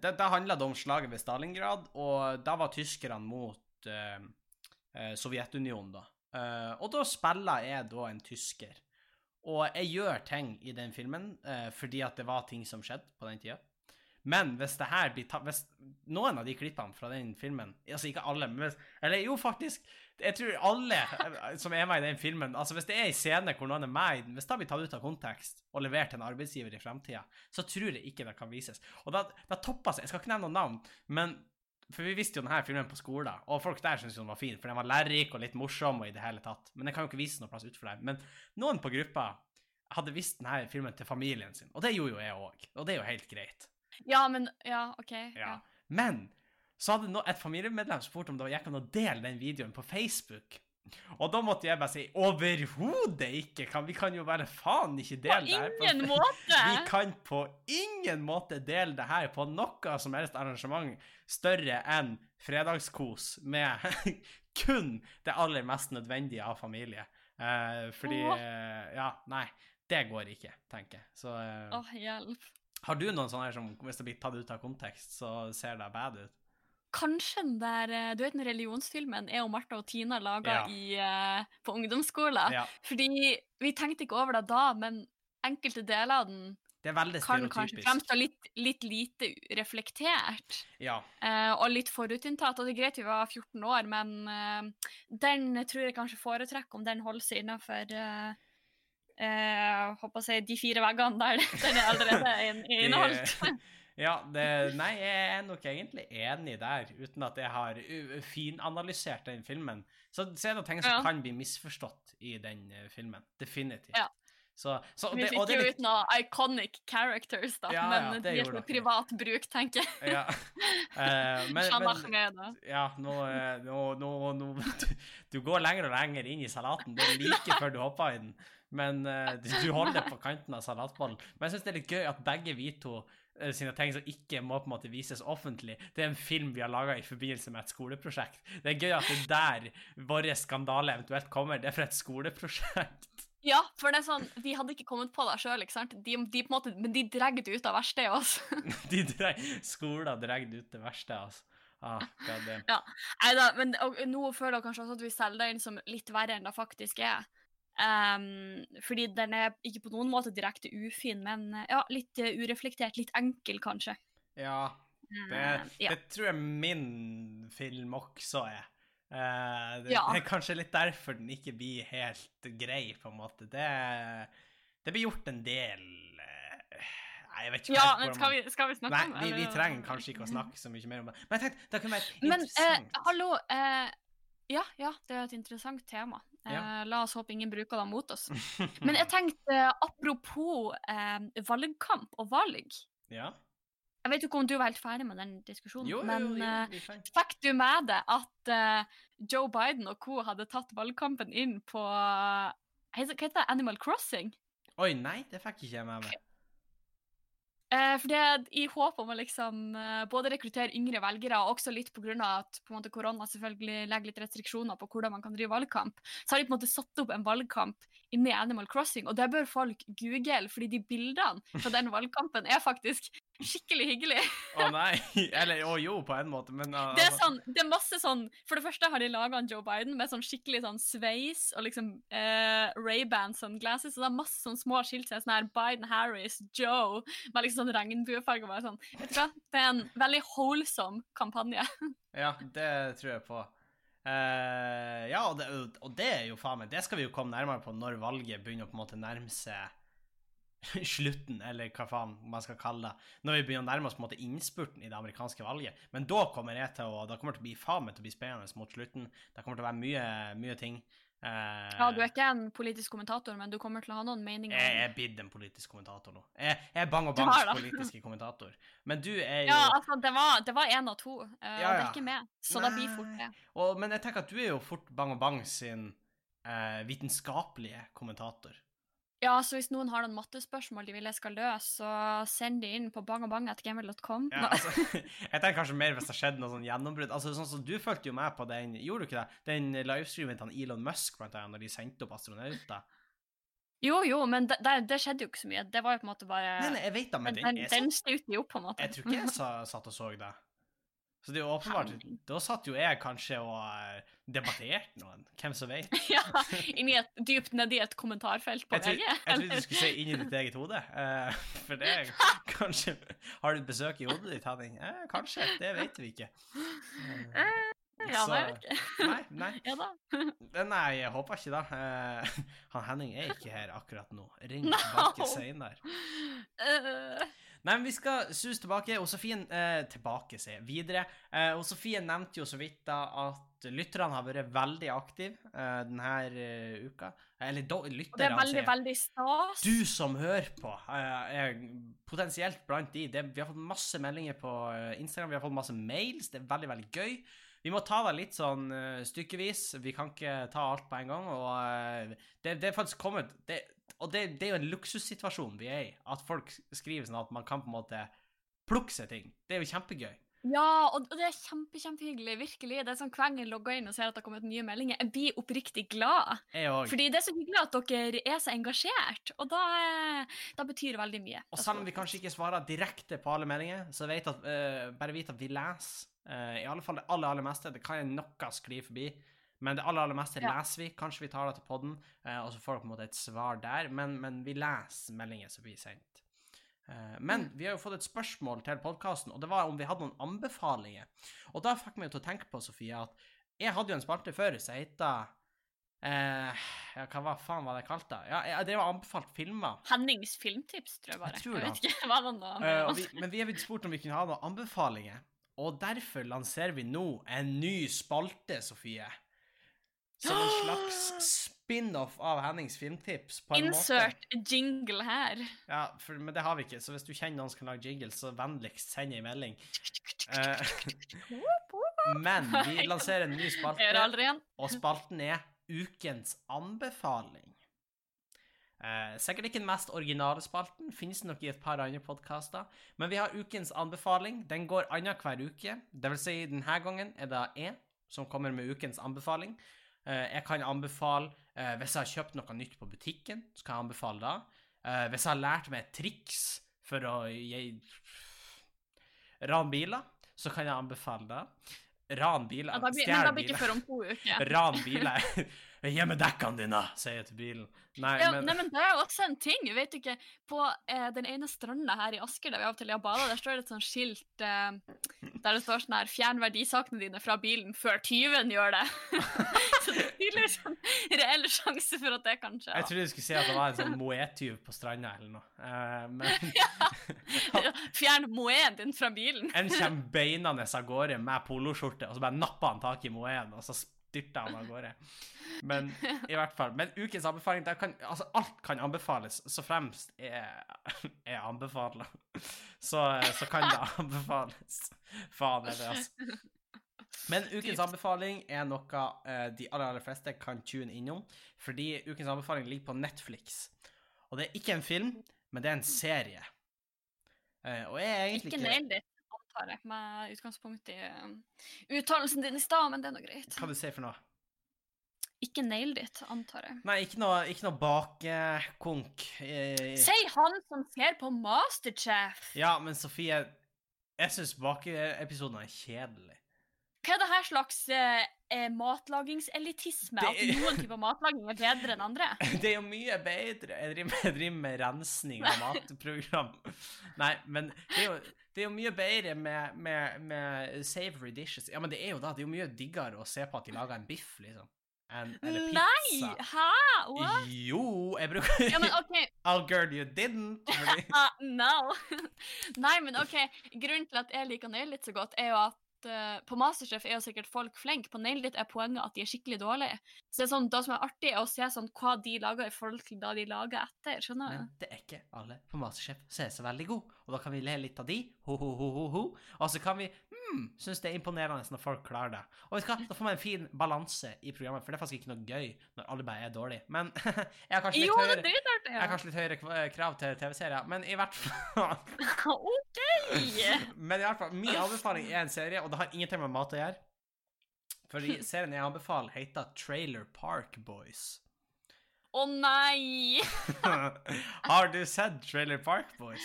Da, da handla det om slaget ved Stalingrad, og da var tyskerne mot eh, Sovjetunionen, da. Uh, og da spiller jeg da en tysker. Og jeg gjør ting i den filmen eh, fordi at det var ting som skjedde på den tida. Men hvis det her blir tatt Hvis noen av de klippene fra den filmen Altså ikke alle, men hvis Eller jo, faktisk. Jeg tror alle eh, som er med i den filmen Altså Hvis det er en scene hvor noen er med hvis det blir tatt ut av kontekst og levert til en arbeidsgiver i fremtida, så tror jeg ikke det kan vises. Og da, da topper seg Jeg skal ikke nevne noen navn, men for vi visste jo denne filmen på skolen, og folk der syntes den var fin, for den var lærerik og litt morsom og i det hele tatt. Men den kan jo ikke vise noe plass utenfor der. Men noen på gruppa hadde vist denne filmen til familien sin, og det gjorde jo jeg òg. Og det er jo helt greit. Ja, men Ja, OK. Ja. Ja. Men så hadde no et familiemedlem spurt om det gikk an å dele den videoen på Facebook. Og da måtte jeg bare si overhodet ikke! Kan, vi kan jo bare faen ikke dele det her. ingen måte! [LAUGHS] Vi kan på ingen måte dele det her på noe som helst arrangement større enn fredagskos med [LAUGHS] kun det aller mest nødvendige av familie. Eh, fordi eh, Ja, nei. Det går ikke, tenker jeg. Så eh, Åh, hjelp. har du noen sånne her som hvis det blir tatt ut av kontekst, så ser det bad ut? Kanskje den der eh, Du vet den religionsfilmen jeg og Martha og Tina laga Ja. i, eh, på ungdomsskolen? Ja. Fordi vi tenkte ikke over det da, men enkelte deler av den Det er kan kanskje fremstå litt, litt lite reflektert. Ja. Uh, og litt forutinntatt. Og det er greit vi var 14 år, men uh, den tror jeg kanskje foretrekker om den holder seg innafor uh, håper si, de fire veggene der [LAUGHS] den er allerede [LAUGHS] inn- inneholdt. [LAUGHS] ja, det, nei, jeg er nok egentlig enig der, uten at jeg har finanalysert den filmen. Så, så er det ting som Ja. kan bli misforstått i den uh, filmen. Definitivt. Ja. Så, så, Vi det, fikk jo litt ut noen iconic characters, da, Ja, men det de er gjorde privat bruk, tenker jeg. ja. Uh, [LAUGHS] men, men ja, nå, eh, nå, nå, nå du, du går lenger og lenger inn i salaten. Det er [LAUGHS] like før du hopper i den. Men uh, du holder på kanten av salatbollen. Men jeg syns det er litt gøy at begge vi to eh, sine ting som ikke må på en måte vises offentlig, det er en film vi har laga i forbindelse med et skoleprosjekt. Det er gøy at det er der vår skandale eventuelt kommer. Det er fra et skoleprosjekt. Ja, for det er sånn, vi hadde ikke kommet på det sjøl, ikke sant? De, de på en måte, men de dregg det ut av verkstedet altså. [LAUGHS] De dreg, skolen drar ut det verste, altså. Ah, God damn. Neida, men og, nå føler jeg kanskje også at vi selger det inn som litt verre enn det faktisk er. Ehm, fordi den er ikke på noen måte direkte ufin, men eh, ja, litt eh, ureflektert. Litt enkel, kanskje. Ja, Det, Eh, ja. det tror jeg min film også er. Uh, det, Ja. det er kanskje litt derfor den ikke blir helt grei, på en måte. Det, det blir gjort en del uh, jeg vet ikke ja, men skal vi, skal vi snakke Nei, om det? vi, vi trenger kanskje ikke å snakke så mye mer om det. Men jeg tenkte det kunne Men eh, interessant. hallo eh, Ja, ja, det er et interessant tema. Eh, Ja. La oss håpe ingen bruker dem mot oss. [LAUGHS] Men jeg tenkte, eh, apropos eh, valgkamp og valg Ja. Jeg vet ikke om du var helt ferdig med den diskusjonen, Jo, jo, men jo, eh, vi fikk du med deg at uh, Joe Biden og co. hadde tatt valgkampen inn på eh, Hva heter det? Animal Crossing? Oi, nei, det fikk ikke jeg med meg. Eh, for det i håp om å liksom eh, både rekruttere yngre velgere, og også litt pga. at på en måte, korona selvfølgelig legger litt restriksjoner på hvordan man kan drive valgkamp, så har de på en måte satt opp en valgkamp inne i Animal Crossing, og det bør folk google, fordi de bildene fra den valgkampen er faktisk skikkelig hyggelig. Å nei. Eller å jo, på en måte, men uh, Det er sånn, det er masse sånn For det første har de laga Joe Biden med sånn skikkelig sånn sveis og liksom uh, Ray-Ban sunglasses, og det er masse sånn små skilt som er sånn her Biden, Harris, Joe, med liksom sånn regnbuefarge. Bare sånn. Vet du hva? Det er en veldig wholesome kampanje. [LAUGHS] Ja, det tror jeg på. Uh, ja, og det, og det er jo faen meg Det skal vi jo komme nærmere på når valget begynner å på en måte nærme seg [LAUGHS] slutten, eller hva faen man skal kalle det. Når vi begynner å nærme oss på en måte innspurten i det amerikanske valget. Men da kommer jeg til å Da kommer det til å bli faen meg til å bli spennende mot slutten. Det kommer til å være mye, mye ting. Eh, Ja, Du er ikke en politisk kommentator, men du kommer til å ha noen meninger. jeg er blitt en politisk kommentator nå. Jeg, jeg er Bang og Bangs politiske kommentator. Men du er jo Ja, altså, det var, det var en av to, uh, Ja, og det er ikke med. Så det blir fort det. Og, men jeg tenker at du er jo fort Bang og Bang sin uh, vitenskapelige kommentator. Ja, så hvis noen har noen mattespørsmål de vil jeg skal løse, så send de inn på bangabang.gmail.com. Ja, altså, [LAUGHS] jeg tenker kanskje mer hvis det skjedde skjedd noe sånn gjennombrudd. Altså, sånn som Du fulgte jo med på den Gjorde du ikke det? Den livestreamen til Elon Musk, blant annet, når de sendte opp astronauter. Jo, jo, men det, det, skjedde jo ikke så mye. Det var jo på en måte bare Nei, nei, jeg vet da, men Den, den, den, den styrte jo opp, på en måte. jeg tror ikke jeg sa, satt og så det. Så det er jo åpenbart Da satt jo jeg kanskje og eh, debatterte noen. Hvem som vet? [LAUGHS] ja, et, dypt nedi et kommentarfelt på VG. Jeg trodde du skulle si inni ditt eget hode. uh, for det er [LAUGHS] kanskje Har du et besøk i hodet ditt, Henning? Eh, kanskje. Det vet vi ikke. Uh, Ja, så- vet jeg ikke. Nei, nei. [LAUGHS] Ja da. Nei, jeg håper ikke det. Uh, han Henning er ikke her akkurat nå. Ring No. tilbake senere. Øh, Nei, men vi skal sus tilbake. Og Sofien eh, tilbake, sier. Videre. Eh, og Sofie nevnte jo så vidt da at lytterne har vært veldig aktive eh, denne eh, uka. Eller lytterne, og det er veldig, veldig stas. Du som hører på, eh, er potensielt blant de. Det, vi har fått masse meldinger på eh, Instagram, vi har fått masse mails. Det er veldig, veldig gøy. Vi må ta det litt sånn stykkevis. Vi kan ikke ta alt på en gang. Og det, det er faktisk kommet det, Og det, det er jo en luksussituasjon vi er i. At folk skriver sånn at man kan på en måte plukke seg ting. Det er jo kjempegøy. Ja, og og det er kjempe, kjempehyggelig. Virkelig. Det er sånn Hver gang jeg logger inn og ser at det har kommet nye meldinger, jeg blir oppriktig glad. Jeg også. Fordi det er så hyggelig at dere er så engasjert, og da, eh, da betyr det veldig mye. Og selv om vi kanskje ikke svarer direkte på alle meldinger, så vet at, uh, bare vit at vi leser Uh, i alle fall det aller, aller meste. Det kan jeg noe skli forbi, men det aller, aller meste Ja. leser vi. Kanskje vi tar det til podden, eh, og så får dere på en måte et svar der, men, men vi leser meldinger som blir sendt. Eh, men vi har jo fått et spørsmål til podkasten, og det var om vi hadde noen anbefalinger. Og da fikk meg til å tenke på, Sofie, at jeg hadde jo en spalte før som heta eh, ja, hva var, faen var det kalt da? Ja, jeg drev og anbefalt filmer. Hennings filmtips, tror jeg bare. Jeg tror vet ikke [LAUGHS] hva det var. Uh, vi, men vi er blitt spurt om vi kunne ha noen anbefalinger, og derfor lanserer vi nå en ny spalte, Sofie. Som en slags spin-off av Hennings filmtips, på en Insert måte. jingle her. Ja, for, men det har vi ikke, så hvis du kjenner noen som kan lage jingle, så vennligst send ei melding. Eh, [LAUGHS] men vi lanserer en ny spalte, og spalten er Ukens anbefaling. Eh, sikkert ikke den mest originale spalten, finnes nok i et par andre podkaster. Men vi har ukens anbefaling. Den går annenhver uke. Det vil si, denne gangen er det jeg som kommer med ukens anbefaling. Eh, jeg kan anbefale eh, Hvis jeg har kjøpt noe nytt på butikken, så kan jeg anbefale det. Eh, hvis jeg har lært meg et triks for å rane biler, så kan jeg anbefale det. Ran biler. Ja, da blir, men stjel da blir biler. ikke to uker. [LAUGHS] Ran biler. Gi meg dekkene dine, sier jeg til bilen. Nei, Ja, men nei, men det er jo også en ting. Vet du ikke, På eh, den ene stranda her i Asker der vi av og til har bada, der står det et sånt skilt eh, der det står sånn her 'Fjern verdisakene dine fra bilen før tyven gjør det'. [LAUGHS] så det er tydeligvis en reell sjanse for at det kan skje. jeg trodde du skulle si at det var en sånn moetyv på stranda eller noe. Eh, men [LAUGHS] [LAUGHS] Fjern moeen din fra bilen. en kommer beinende av gårde med poloskjorte, og så bare napper han tak i moeen, og så styrter han av gårde. Men i hvert fall. Men ukens anbefaling kan, altså Alt kan anbefales, så fremst er, er anbefala. Så, så kan det [LAUGHS] anbefales. Faen er det, altså. Men ukens anbefaling er noe uh, de aller, aller fleste kan tune innom, fordi ukens anbefaling ligger på Netflix. Og det er ikke en film, men det er en serie. Uh, og jeg er egentlig Ikke ikke nail it, antar jeg, med utgangspunkt i um, uttalelsen din i stad, men det er nå greit. Hva du sier for noe? Ikke nail it, antar jeg. Nei, ikke noe, ikke noe bakkonk. Eh, Si han som ser på Masterchef! ja, men Sofie, jeg syns bakeepisoden er kjedelig. Hva er det her slags eh, eh, matlagingselitisme? At er- noen typer matlaging er bedre enn andre? [LAUGHS] Det er jo mye bedre. Jeg driver med, jeg driver med rensning av matprogram. Nei, men det er jo, det er jo mye bedre med, med, med savory dishes. Ja, men det er jo da, det er jo mye diggere å se på at de lager en biff, liksom. En, eller pizza. Nei! Hæ? What? Jo, jeg bruker Ja, men okay. [LAUGHS] I'll girl, you didn't. [LAUGHS] Ah, no. Nei, men OK. Grunnen til at jeg liker Nail litt så godt, er jo at eh, på Masterchef er jo sikkert folk flinke. På Nail It er poenget at de er skikkelig dårlige. Så det er sånn, det som er artig, er å se sånn hva de lager i forhold til da de lager etter. Skjønner Men du? det er ikke alle på Masterchef som er så veldig gode, og da kan vi le litt av de, ho, ho, ho, ho, ho. og så kan vi hmm, syns det er imponerende når folk klarer det. Og vet du hva, da får man en fin balanse i programmet, for det er faktisk ikke noe gøy når alle bare er dårlige. Men [LAUGHS] jeg har kanskje litt Jo, det høyere er jeg har kanskje litt høyere krav til TV-serier, men i hvert fall [LAUGHS] OK! [LAUGHS] Men i hvert fall, min anbefaling er en serie, og det har ingenting med mat å gjøre. Fordi serien jeg anbefaler, heter Trailer Park Boys. Å nei! har du sett Trailer Park Boys?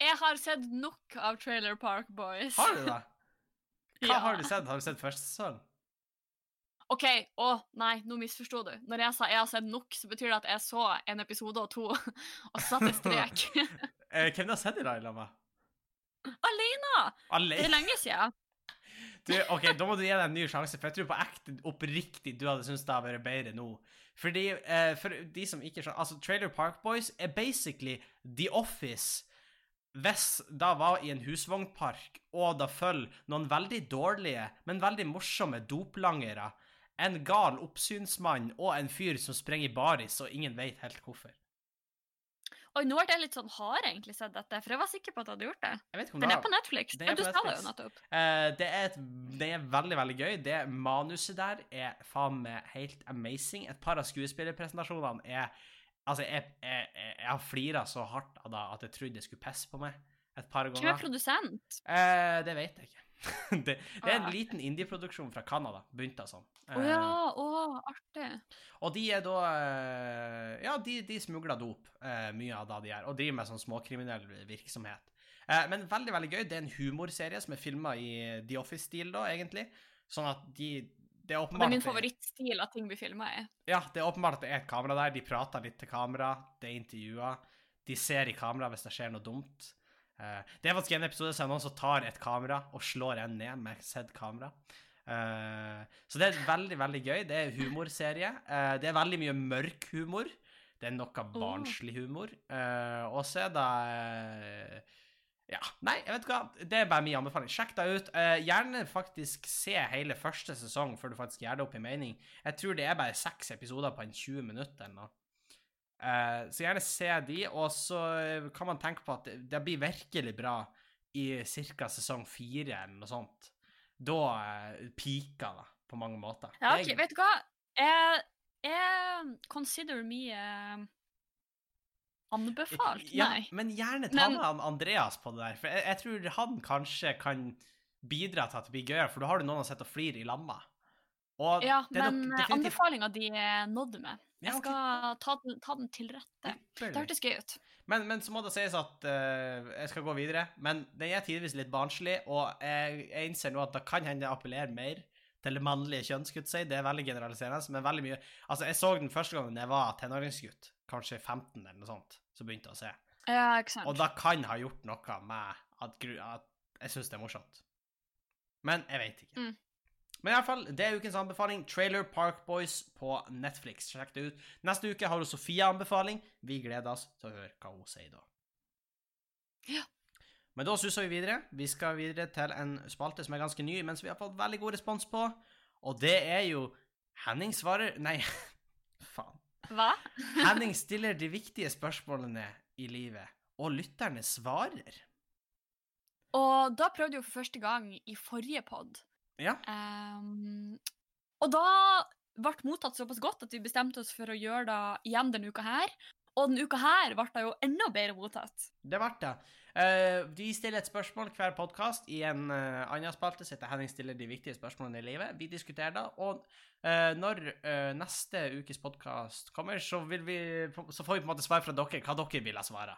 Jeg har sett nok av Trailer Park Boys. Har du det? Hva Ja. har du sett? Har du sett første sesong? OK, å nei, nå misforsto du. Når jeg sa jeg har sett nok, så betyr det at jeg så en episode og to, [LAUGHS] og satte strek. [LAUGHS] Eh, Hvem har sett det da, Lama? Alene! Det er lenge siden. Du, ok, Da må du gi deg en ny sjanse, for jeg tror på ekte oppriktig du hadde syntes det hadde vært bedre nå. Fordi, eh, For de som ikke skjønner Altså, Trailer Park Boys er basically The Office hvis da var i en husvognpark, og da følger noen veldig dårlige, men veldig morsomme doplangere, en gal oppsynsmann og en fyr som sprenger baris, og ingen vet helt hvorfor. Oi, nå ble jeg litt sånn hard, egentlig sett dette? For jeg var sikker på at du hadde gjort det. Den det er på Netflix. Den er Men du på sa det jo nettopp. Uh, det, er et, det er veldig, veldig gøy. Det manuset der er faen meg helt amazing. Et par av skuespillerpresentasjonene er Altså, jeg, jeg, jeg, har flira så hardt av det at jeg trodde jeg skulle pisse på meg et par Hvem er ganger. produsent? Eh, det vet jeg ikke. [LAUGHS] det, det er en Ah. liten indieproduksjon fra Canada. Begynte sånn. Å ja, å, artig. Og de er da eh, Ja, de, de smugler dop, eh, mye av det de gjør, og driver med sånn småkriminell virksomhet. Eh, men veldig, veldig gøy. Det er en humorserie som er filma i The Office-stil, da, egentlig. Sånn at de Det er åpenbart det er min favorittstil at ting blir filma i. Ja, det er åpenbart at det er et kamera der. De prater litt til kamera, det er intervjuer. De ser i kamera hvis det skjer noe dumt. Eh, det er faktisk en episode som er noen som tar et kamera og slår en ned med sett kamera. Eh, så det er veldig, veldig gøy. Det er humorserie. Eh, det er veldig mye mørk humor. Det er noe barnslig humor. Og så er det Ja, nei, jeg vet hva. Det er bare min anbefaling. Sjekk deg ut. Uh, gjerne faktisk se hele første sesong før du faktisk gjør det opp i mening. Jeg tror det er bare seks episoder på en 20 minutter eller noe. Uh, så gjerne se de, og så kan man tenke på at det, det blir virkelig bra i ca. sesong fire eller noe sånt. Da uh, piker det på mange måter. Ja, OK, jeg... vet du hva? Jeg, jeg consider me eh, anbefalt. Ja, Nei. men gjerne ta Men- med Andreas på det der, for jeg, jeg tror han kanskje kan bidra til at det blir gøyere, for da har du noen å sitte og flire i lamma. Og Ja, men eh, definitivt anbefalinga di er nådd med. Ja, Jeg skal ta, den, ta den til rette. Det hørtes gøy ut. Men, men så må det sies at uh, jeg skal gå videre. Men den er tidvis litt barnslig, og jeg, jeg innser nå at det kan hende jeg appellerer mer til det mannlige kjønn, skulle jeg si. Det er veldig generaliserende, men veldig mye Altså, jeg så den første gangen jeg var tenåringsgutt, kanskje 15 eller noe sånt, som begynte å se. Ja, ikke sant. Og da kan ha gjort noe med at, at jeg syns det er morsomt. Men jeg vet ikke. Mm. Men i alle fall, det er ukens anbefaling. Trailer Park Boys på Netflix. Sjekk det ut. Neste uke har hun Sofia anbefaling. Vi gleder oss til å høre hva hun sier da. Ja. Men da suser vi videre. Vi skal videre til en spalte som er ganske ny, men som vi har fått veldig god respons på. Og det er jo Henning svarer Nei, [LAUGHS] faen. Hva? [LAUGHS] Henning stiller de viktige spørsmålene i livet, og lytterne svarer. Og da prøvde jo for første gang i forrige pod. Ja. Um, og da ble mottatt såpass godt at vi bestemte oss for å gjøre det igjen denne uka her. Og denne uka her ble det jo enda bedre mottatt. Det ble det. Uh, vi stiller et spørsmål hver podkast i en uh, annen spalte som heter 'Henning stiller de viktige spørsmålene i livet'. Vi diskuterer det, og uh, når neste ukes podkast kommer, så, vil vi, så får vi på en måte svar fra dere hva dere ville svare.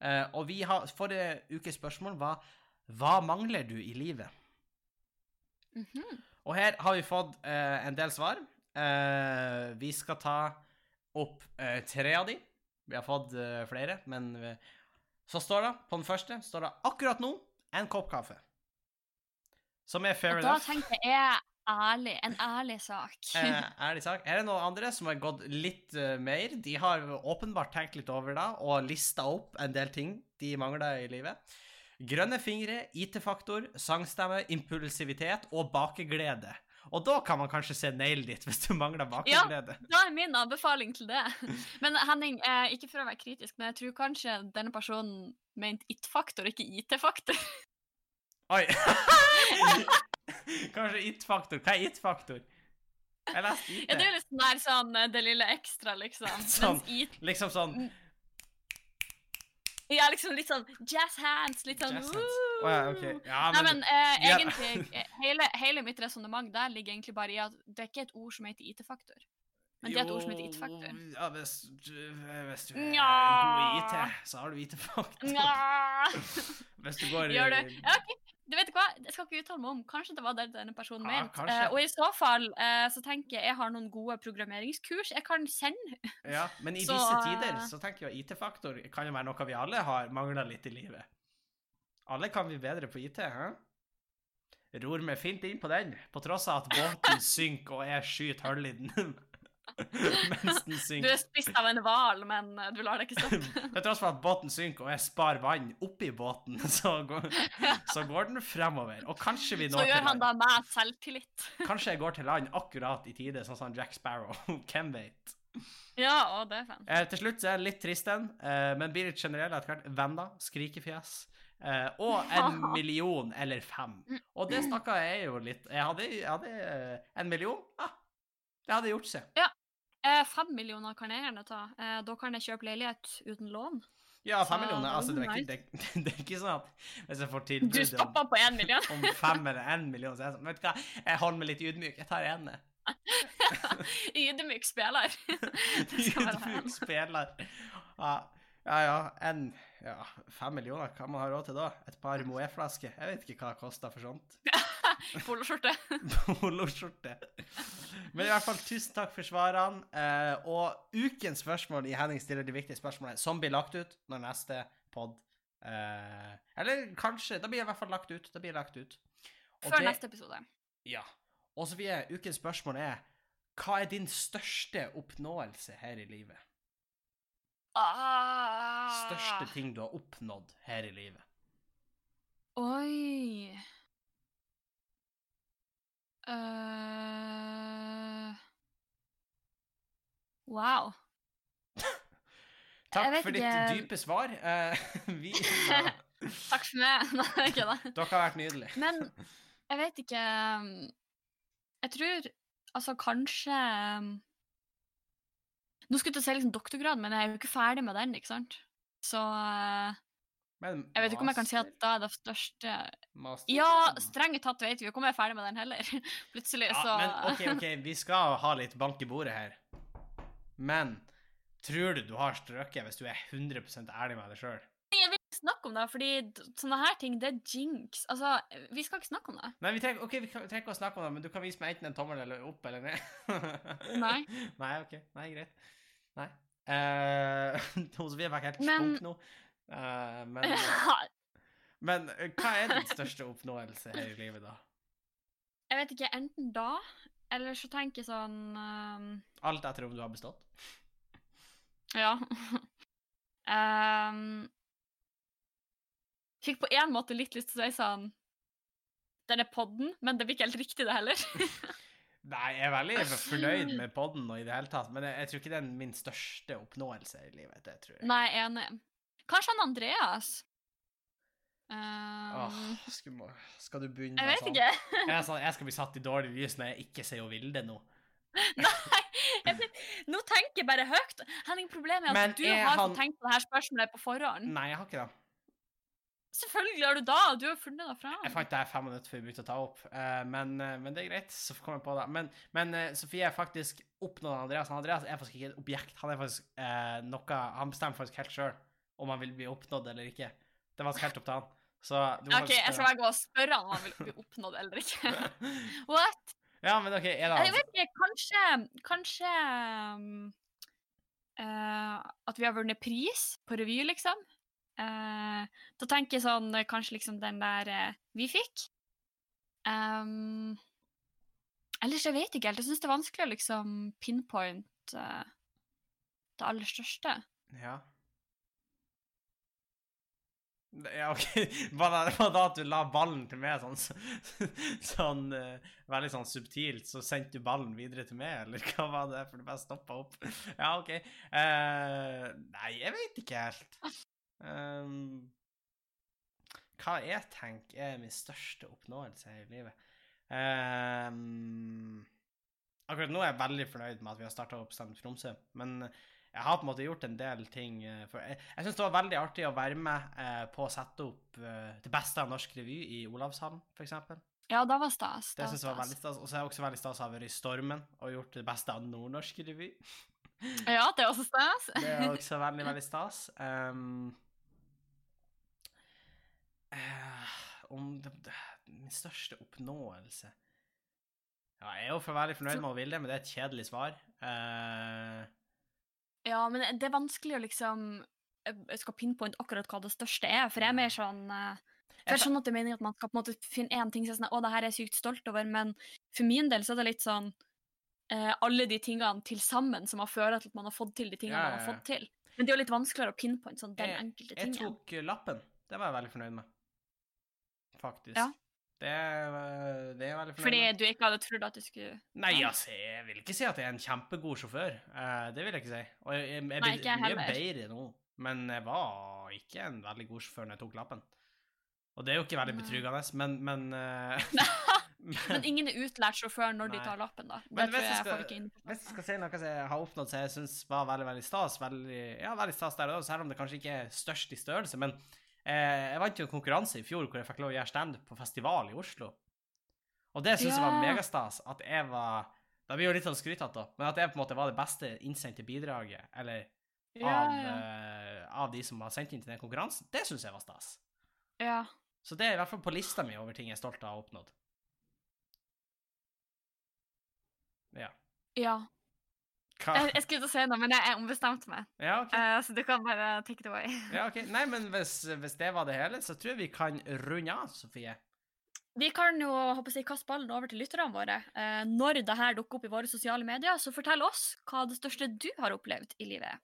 Eh, og vi har, forrige ukes spørsmål var 'Hva mangler du i livet?' Mhm. Og her har vi fått en del svar. Vi skal ta opp eh, tre av de. Vi har fått eh, flere, men eh, så står det på den første står det akkurat nå en kopp kaffe. Som er fair Og da tenker jeg ærlig. En ærlig sak. [LAUGHS] Eh, ærlig sak. Er det noen andre som har gått litt eh, mer. De har åpenbart tenkt litt over det og lista opp en del ting de mangler i livet. Grønne fingre, IT-faktor, sangstemme, impulsivitet og bakeglede. Og da kan man kanskje se nail ditt [LAUGHS] hvis du mangler bakeglede. Da er min anbefaling til det. [LAUGHS] Men Henning, eh, ikke for å være kritisk, men jeg tror kanskje denne personen mente it-faktor, ikke IT-faktor. [LAUGHS] Oi! Kanskje it-faktor. Hva er it-faktor? Jeg leste IT. Ja, det er litt sånn eh, det lille ekstra, liksom. Sånn. Mens i Liksom sånn [LAUGHS] Ja, liksom litt sånn jazz hands, litt sånn hands. Oh, ja, okay. Ja, Nei, men eh, er- egentlig, eh, hele, hele mitt resonnement der ligger egentlig bare i at det er ikke et ord som heter IT-faktor. Men det er et ord som heter IT-faktor. Ja, hvis, du- hvis du er god i IT, så har du IT-faktor. [LAUGHS] Hvis du går Gjør det? Ja, ok. Du vet hva, Jeg skal ikke uttale meg om. Kanskje det var det denne personen Ja, mente. Eh, og i så fall eh, så tenker jeg jeg har noen gode programmeringskurs jeg kan sende. Ja, men i [LAUGHS] Så, disse eh, tider så tenker jeg IT-faktor kan jo være noe vi alle har mangla litt i livet. Alle kan bli bedre på IT, hæ? Ror meg fint inn på den, på tross av at båten [LAUGHS] synker og jeg skyter hull i den [LAUGHS] mens den synker. Du er spist av en hval, men eh, du lar deg ikke stoppe. [LAUGHS] Til tross for at båten synker og jeg sparer vann oppi båten, [LAUGHS] så går, så går den fremover. Og kanskje vi Så gjør han da meg selvtillit. Kanskje jeg går til land akkurat i tide, sånn som Jack Sparrow. Hvem vet? Ja, og det er fan. Eh, til slutt så er jeg litt trist en, eh, men blir litt generell etter hvert. Venner, skrikefjes. Eh, og en million eller fem. Og det snakka jeg jo litt Jeg hadde, jeg hadde eh, en million. Ah, det hadde gjort seg. Eh, fem millioner kan jeg gjerne ta. Eh, da kan jeg kjøpe leilighet uten lån. Ja, fem millioner. det Altså, det er, ikke, det, [LAUGHS] det er ikke sånn at hvis jeg får tilbud Du stopper på én million. om fem eller én million, så er jeg sånn Vet du hva, jeg holder meg litt ydmyk. Jeg tar én. [LAUGHS] Ydmyk spiller. [LAUGHS] Ydmyk spiller. Ja, ja, ja. En ja, Fem millioner, hva man har råd til da? Et par Moët-flasker? Jeg vet ikke hva det koster for sånt. [LAUGHS] Poloskjorte. [LAUGHS] Poloskjorte. Men i hvert fall, tusen takk for svarene. Eh, og ukens spørsmål i Henning stiller de viktige spørsmålene, som blir lagt ut når neste pod eh, Eller kanskje Da blir det i hvert fall lagt ut. Da blir det lagt ut. Og Før det- neste episode. Ja. Og Sofie, ukens spørsmål er Hva er din største oppnåelse her i livet? Ah. Største ting du har oppnådd her i livet? Oi Eh, Wow. Takk for ditt ikke. dype svar. Eh, [LAUGHS] vi, [LAUGHS] Takk for meg. [LAUGHS] Nei, ikke da. dere har vært nydelige. Men jeg vet ikke um, Jeg tror altså kanskje um, Nå skulle jeg til å si liksom doktorgrad, men jeg er jo ikke ferdig med den, ikke sant? Så eh, Men jeg vet ikke om jeg kan si at da er det største master, Ja, strengt tatt vet vi jo ikke om jeg er ferdig med den heller. [LAUGHS] Plutselig, Ja, så men OK, OK, vi skal ha litt bank i bordet her. Men tror du du har strøket hvis du er 100% ærlig med deg sjøl? snakke om det, fordi sånne her ting, det er jinx. Altså, vi skal ikke snakke om det. Nei, vi trenger, ok, vi trenger ikke å snakke om det, men du kan vise meg enten en tommel eller opp eller ned. [LAUGHS] Nei. Nei, OK. Nei, greit. Nei. [LAUGHS] Uh, Sofie fikk helt Men- nå. Eh, men, [LAUGHS] men eh, hva er din største oppnåelse her i livet, da? Jeg vet ikke, enten da, eller så tenker jeg sånn um, Alt etter om du har bestått? Ja. um, [LAUGHS] fikk på en måte litt lyst til å si sånn Den er podden, men det blir ikke helt riktig, det heller. [LAUGHS] Nei, jeg er veldig fornøyd med podden og i det hele tatt, men jeg, jeg tror ikke det er min største oppnåelse i livet. Det tror jeg. Nei, enig. Kanskje han Andreas? Um, Åh, skal, skal du begynne jeg med vet sånn? ikke. Jeg, sånn, jeg skal bli satt i dårlig lys når jeg ikke ser Vilde nå. [LAUGHS] Nei, jeg, nå tenker jeg bare høyt. Henning, problemet er at Men du er har han- tenkt på dette spørsmålet på forhånd. Nei, jeg har ikke det. Selvfølgelig har du da. Du har funnet det fram. Jeg fant det her fem minutter før vi begynte å ta opp, eh, men, eh, men det er greit. Så kom jeg på det. Men, men eh, Sofie er faktisk oppnådd Andreas. Andreas er faktisk ikke et objekt. Han er faktisk eh, noe Han bestemmer faktisk helt sjøl om han vil bli oppnådd eller ikke. Det var helt opp til han. Så du må OK, jeg skal bare gå og spørre han om han vil bli oppnådd eller ikke. [LAUGHS] What? Ja, men OK, er det Jeg vet ikke, kanskje Kanskje eh, At vi har vunnet pris på revy, liksom. Uh, da tenker jeg sånn eh, Kanskje liksom den der uh, vi fikk. Um, ellers jeg vet ikke helt. Jeg syns det er vanskelig å liksom pinpoint uh, det aller største. Ja. Ja, OK. [LAUGHS] Bare, var da at du la ballen til meg sånn, [LAUGHS] sånn eh, veldig sånn subtilt, så sendte du ballen videre til meg, eller [LAUGHS] hva var det? For du bare stoppa opp. Ja, OK. Uh, nei, jeg vet ikke helt. Um, hva jeg tenker er min største oppnåelse i livet Um, Akkurat nå er jeg veldig fornøyd med at vi har starta opp Stand Tromsø, men jeg har på en måte gjort en del ting eh, for Jeg, jeg syns det var veldig artig å være med eh, på å sette opp eh, det beste av norsk revy i Olavshallen, f.eks. Ja, det var stas. Det det syns jeg var veldig stas. Og så er det også veldig stas å ha vært i Stormen og gjort det beste av nordnorsk revy. [LAUGHS] Ja, det er også stas. Det er [LAUGHS] også veldig, veldig stas. Um, eh, om det, det, min største oppnåelse Ja, jeg er jo for veldig fornøyd med å ville, men det er et kjedelig svar. Eh, Ja, men det er vanskelig å liksom Jeg skal pinpointe akkurat hva det største er, for jeg er mer sånn eh, for Jeg skjønner at det er meningen at man skal på en måte finne én ting som er sånn Å, det her er jeg sykt stolt over, men for min del så er det litt sånn eh, Alle de tingene til sammen som har ført til at man har fått til de tingene Ja, man ja, har fått til. Men det er jo litt vanskeligere å pinpointe sånn den Jeg- enkelte jeg tok eh, lappen. Det var jeg veldig fornøyd med. Faktisk. Ja. Det, er- det er veldig fornøyd Fordi du ikke hadde trodd at du skulle Nei, altså, jeg vil ikke si at jeg er en kjempegod sjåfør. Eh, det vil jeg ikke si. Og jeg, jeg, jeg, Nei, ikke jeg mye bedre nå, men jeg var ikke en veldig god sjåfør når jeg tok lappen. Og det er jo ikke veldig betryggende, men, men, men [LAUGHS] [LAUGHS] Men ingen er utlært sjåfør når de tar lappen, da. Det Men tror jeg jeg skal- folk er inne på. Hvis jeg skal si noe som jeg har oppnådd som jeg syns var veldig veldig stas, veldig, ja, veldig stas der og da, selv om det kanskje ikke er størst i størrelse, men eh, jeg vant jo en konkurranse i fjor hvor jeg fikk lov å gjøre standup på festival i Oslo. Og det syns jeg var megastas. At jeg var Det blir jo litt sånn skrytete, men at jeg på en måte var det beste innsendte bidraget, eller av, ja. eh, av de som har sendt inn til den konkurransen, det syns jeg var stas. ja. Så det er i hvert fall på lista mi over ting jeg er stolt av å ha oppnådd. Ja. ja. Jeg, jeg skulle til å si noe, men jeg, jeg ombestemte meg. Ja, okay. uh, så du kan bare take it away. Ja, ok. Nei, men hvis, hvis det var det hele, så tror jeg vi kan runde av, Sofie. Vi kan jo håper jeg, kaste ballen over til lytterne våre. Eh, når det her dukker opp i våre sosiale medier, så fortell oss hva det største du har opplevd i livet.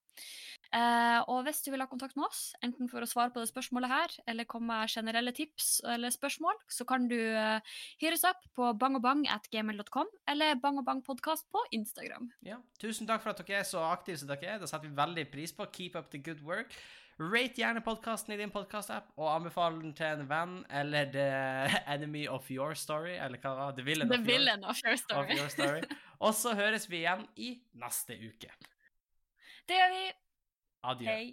Eh, og hvis du vil ha kontakt med oss, enten for å svare på det spørsmålet her, eller komme med generelle tips eller spørsmål, så kan du eh, hyres opp på bangobang.gmail.com eller bangobangpodkast på Instagram. Ja. Tusen takk for at dere er så aktive som dere er. Det setter vi veldig pris på. Keep up the good work. Rate gjerne podkasten i din podkastapp, og anbefal den til en venn eller the [LAUGHS] enemy of your story, eller hva var? The villain, The of, villain of your your, of story. your story. Og så høres vi igjen i neste uke. Det gjør vi. Adjø. Hei.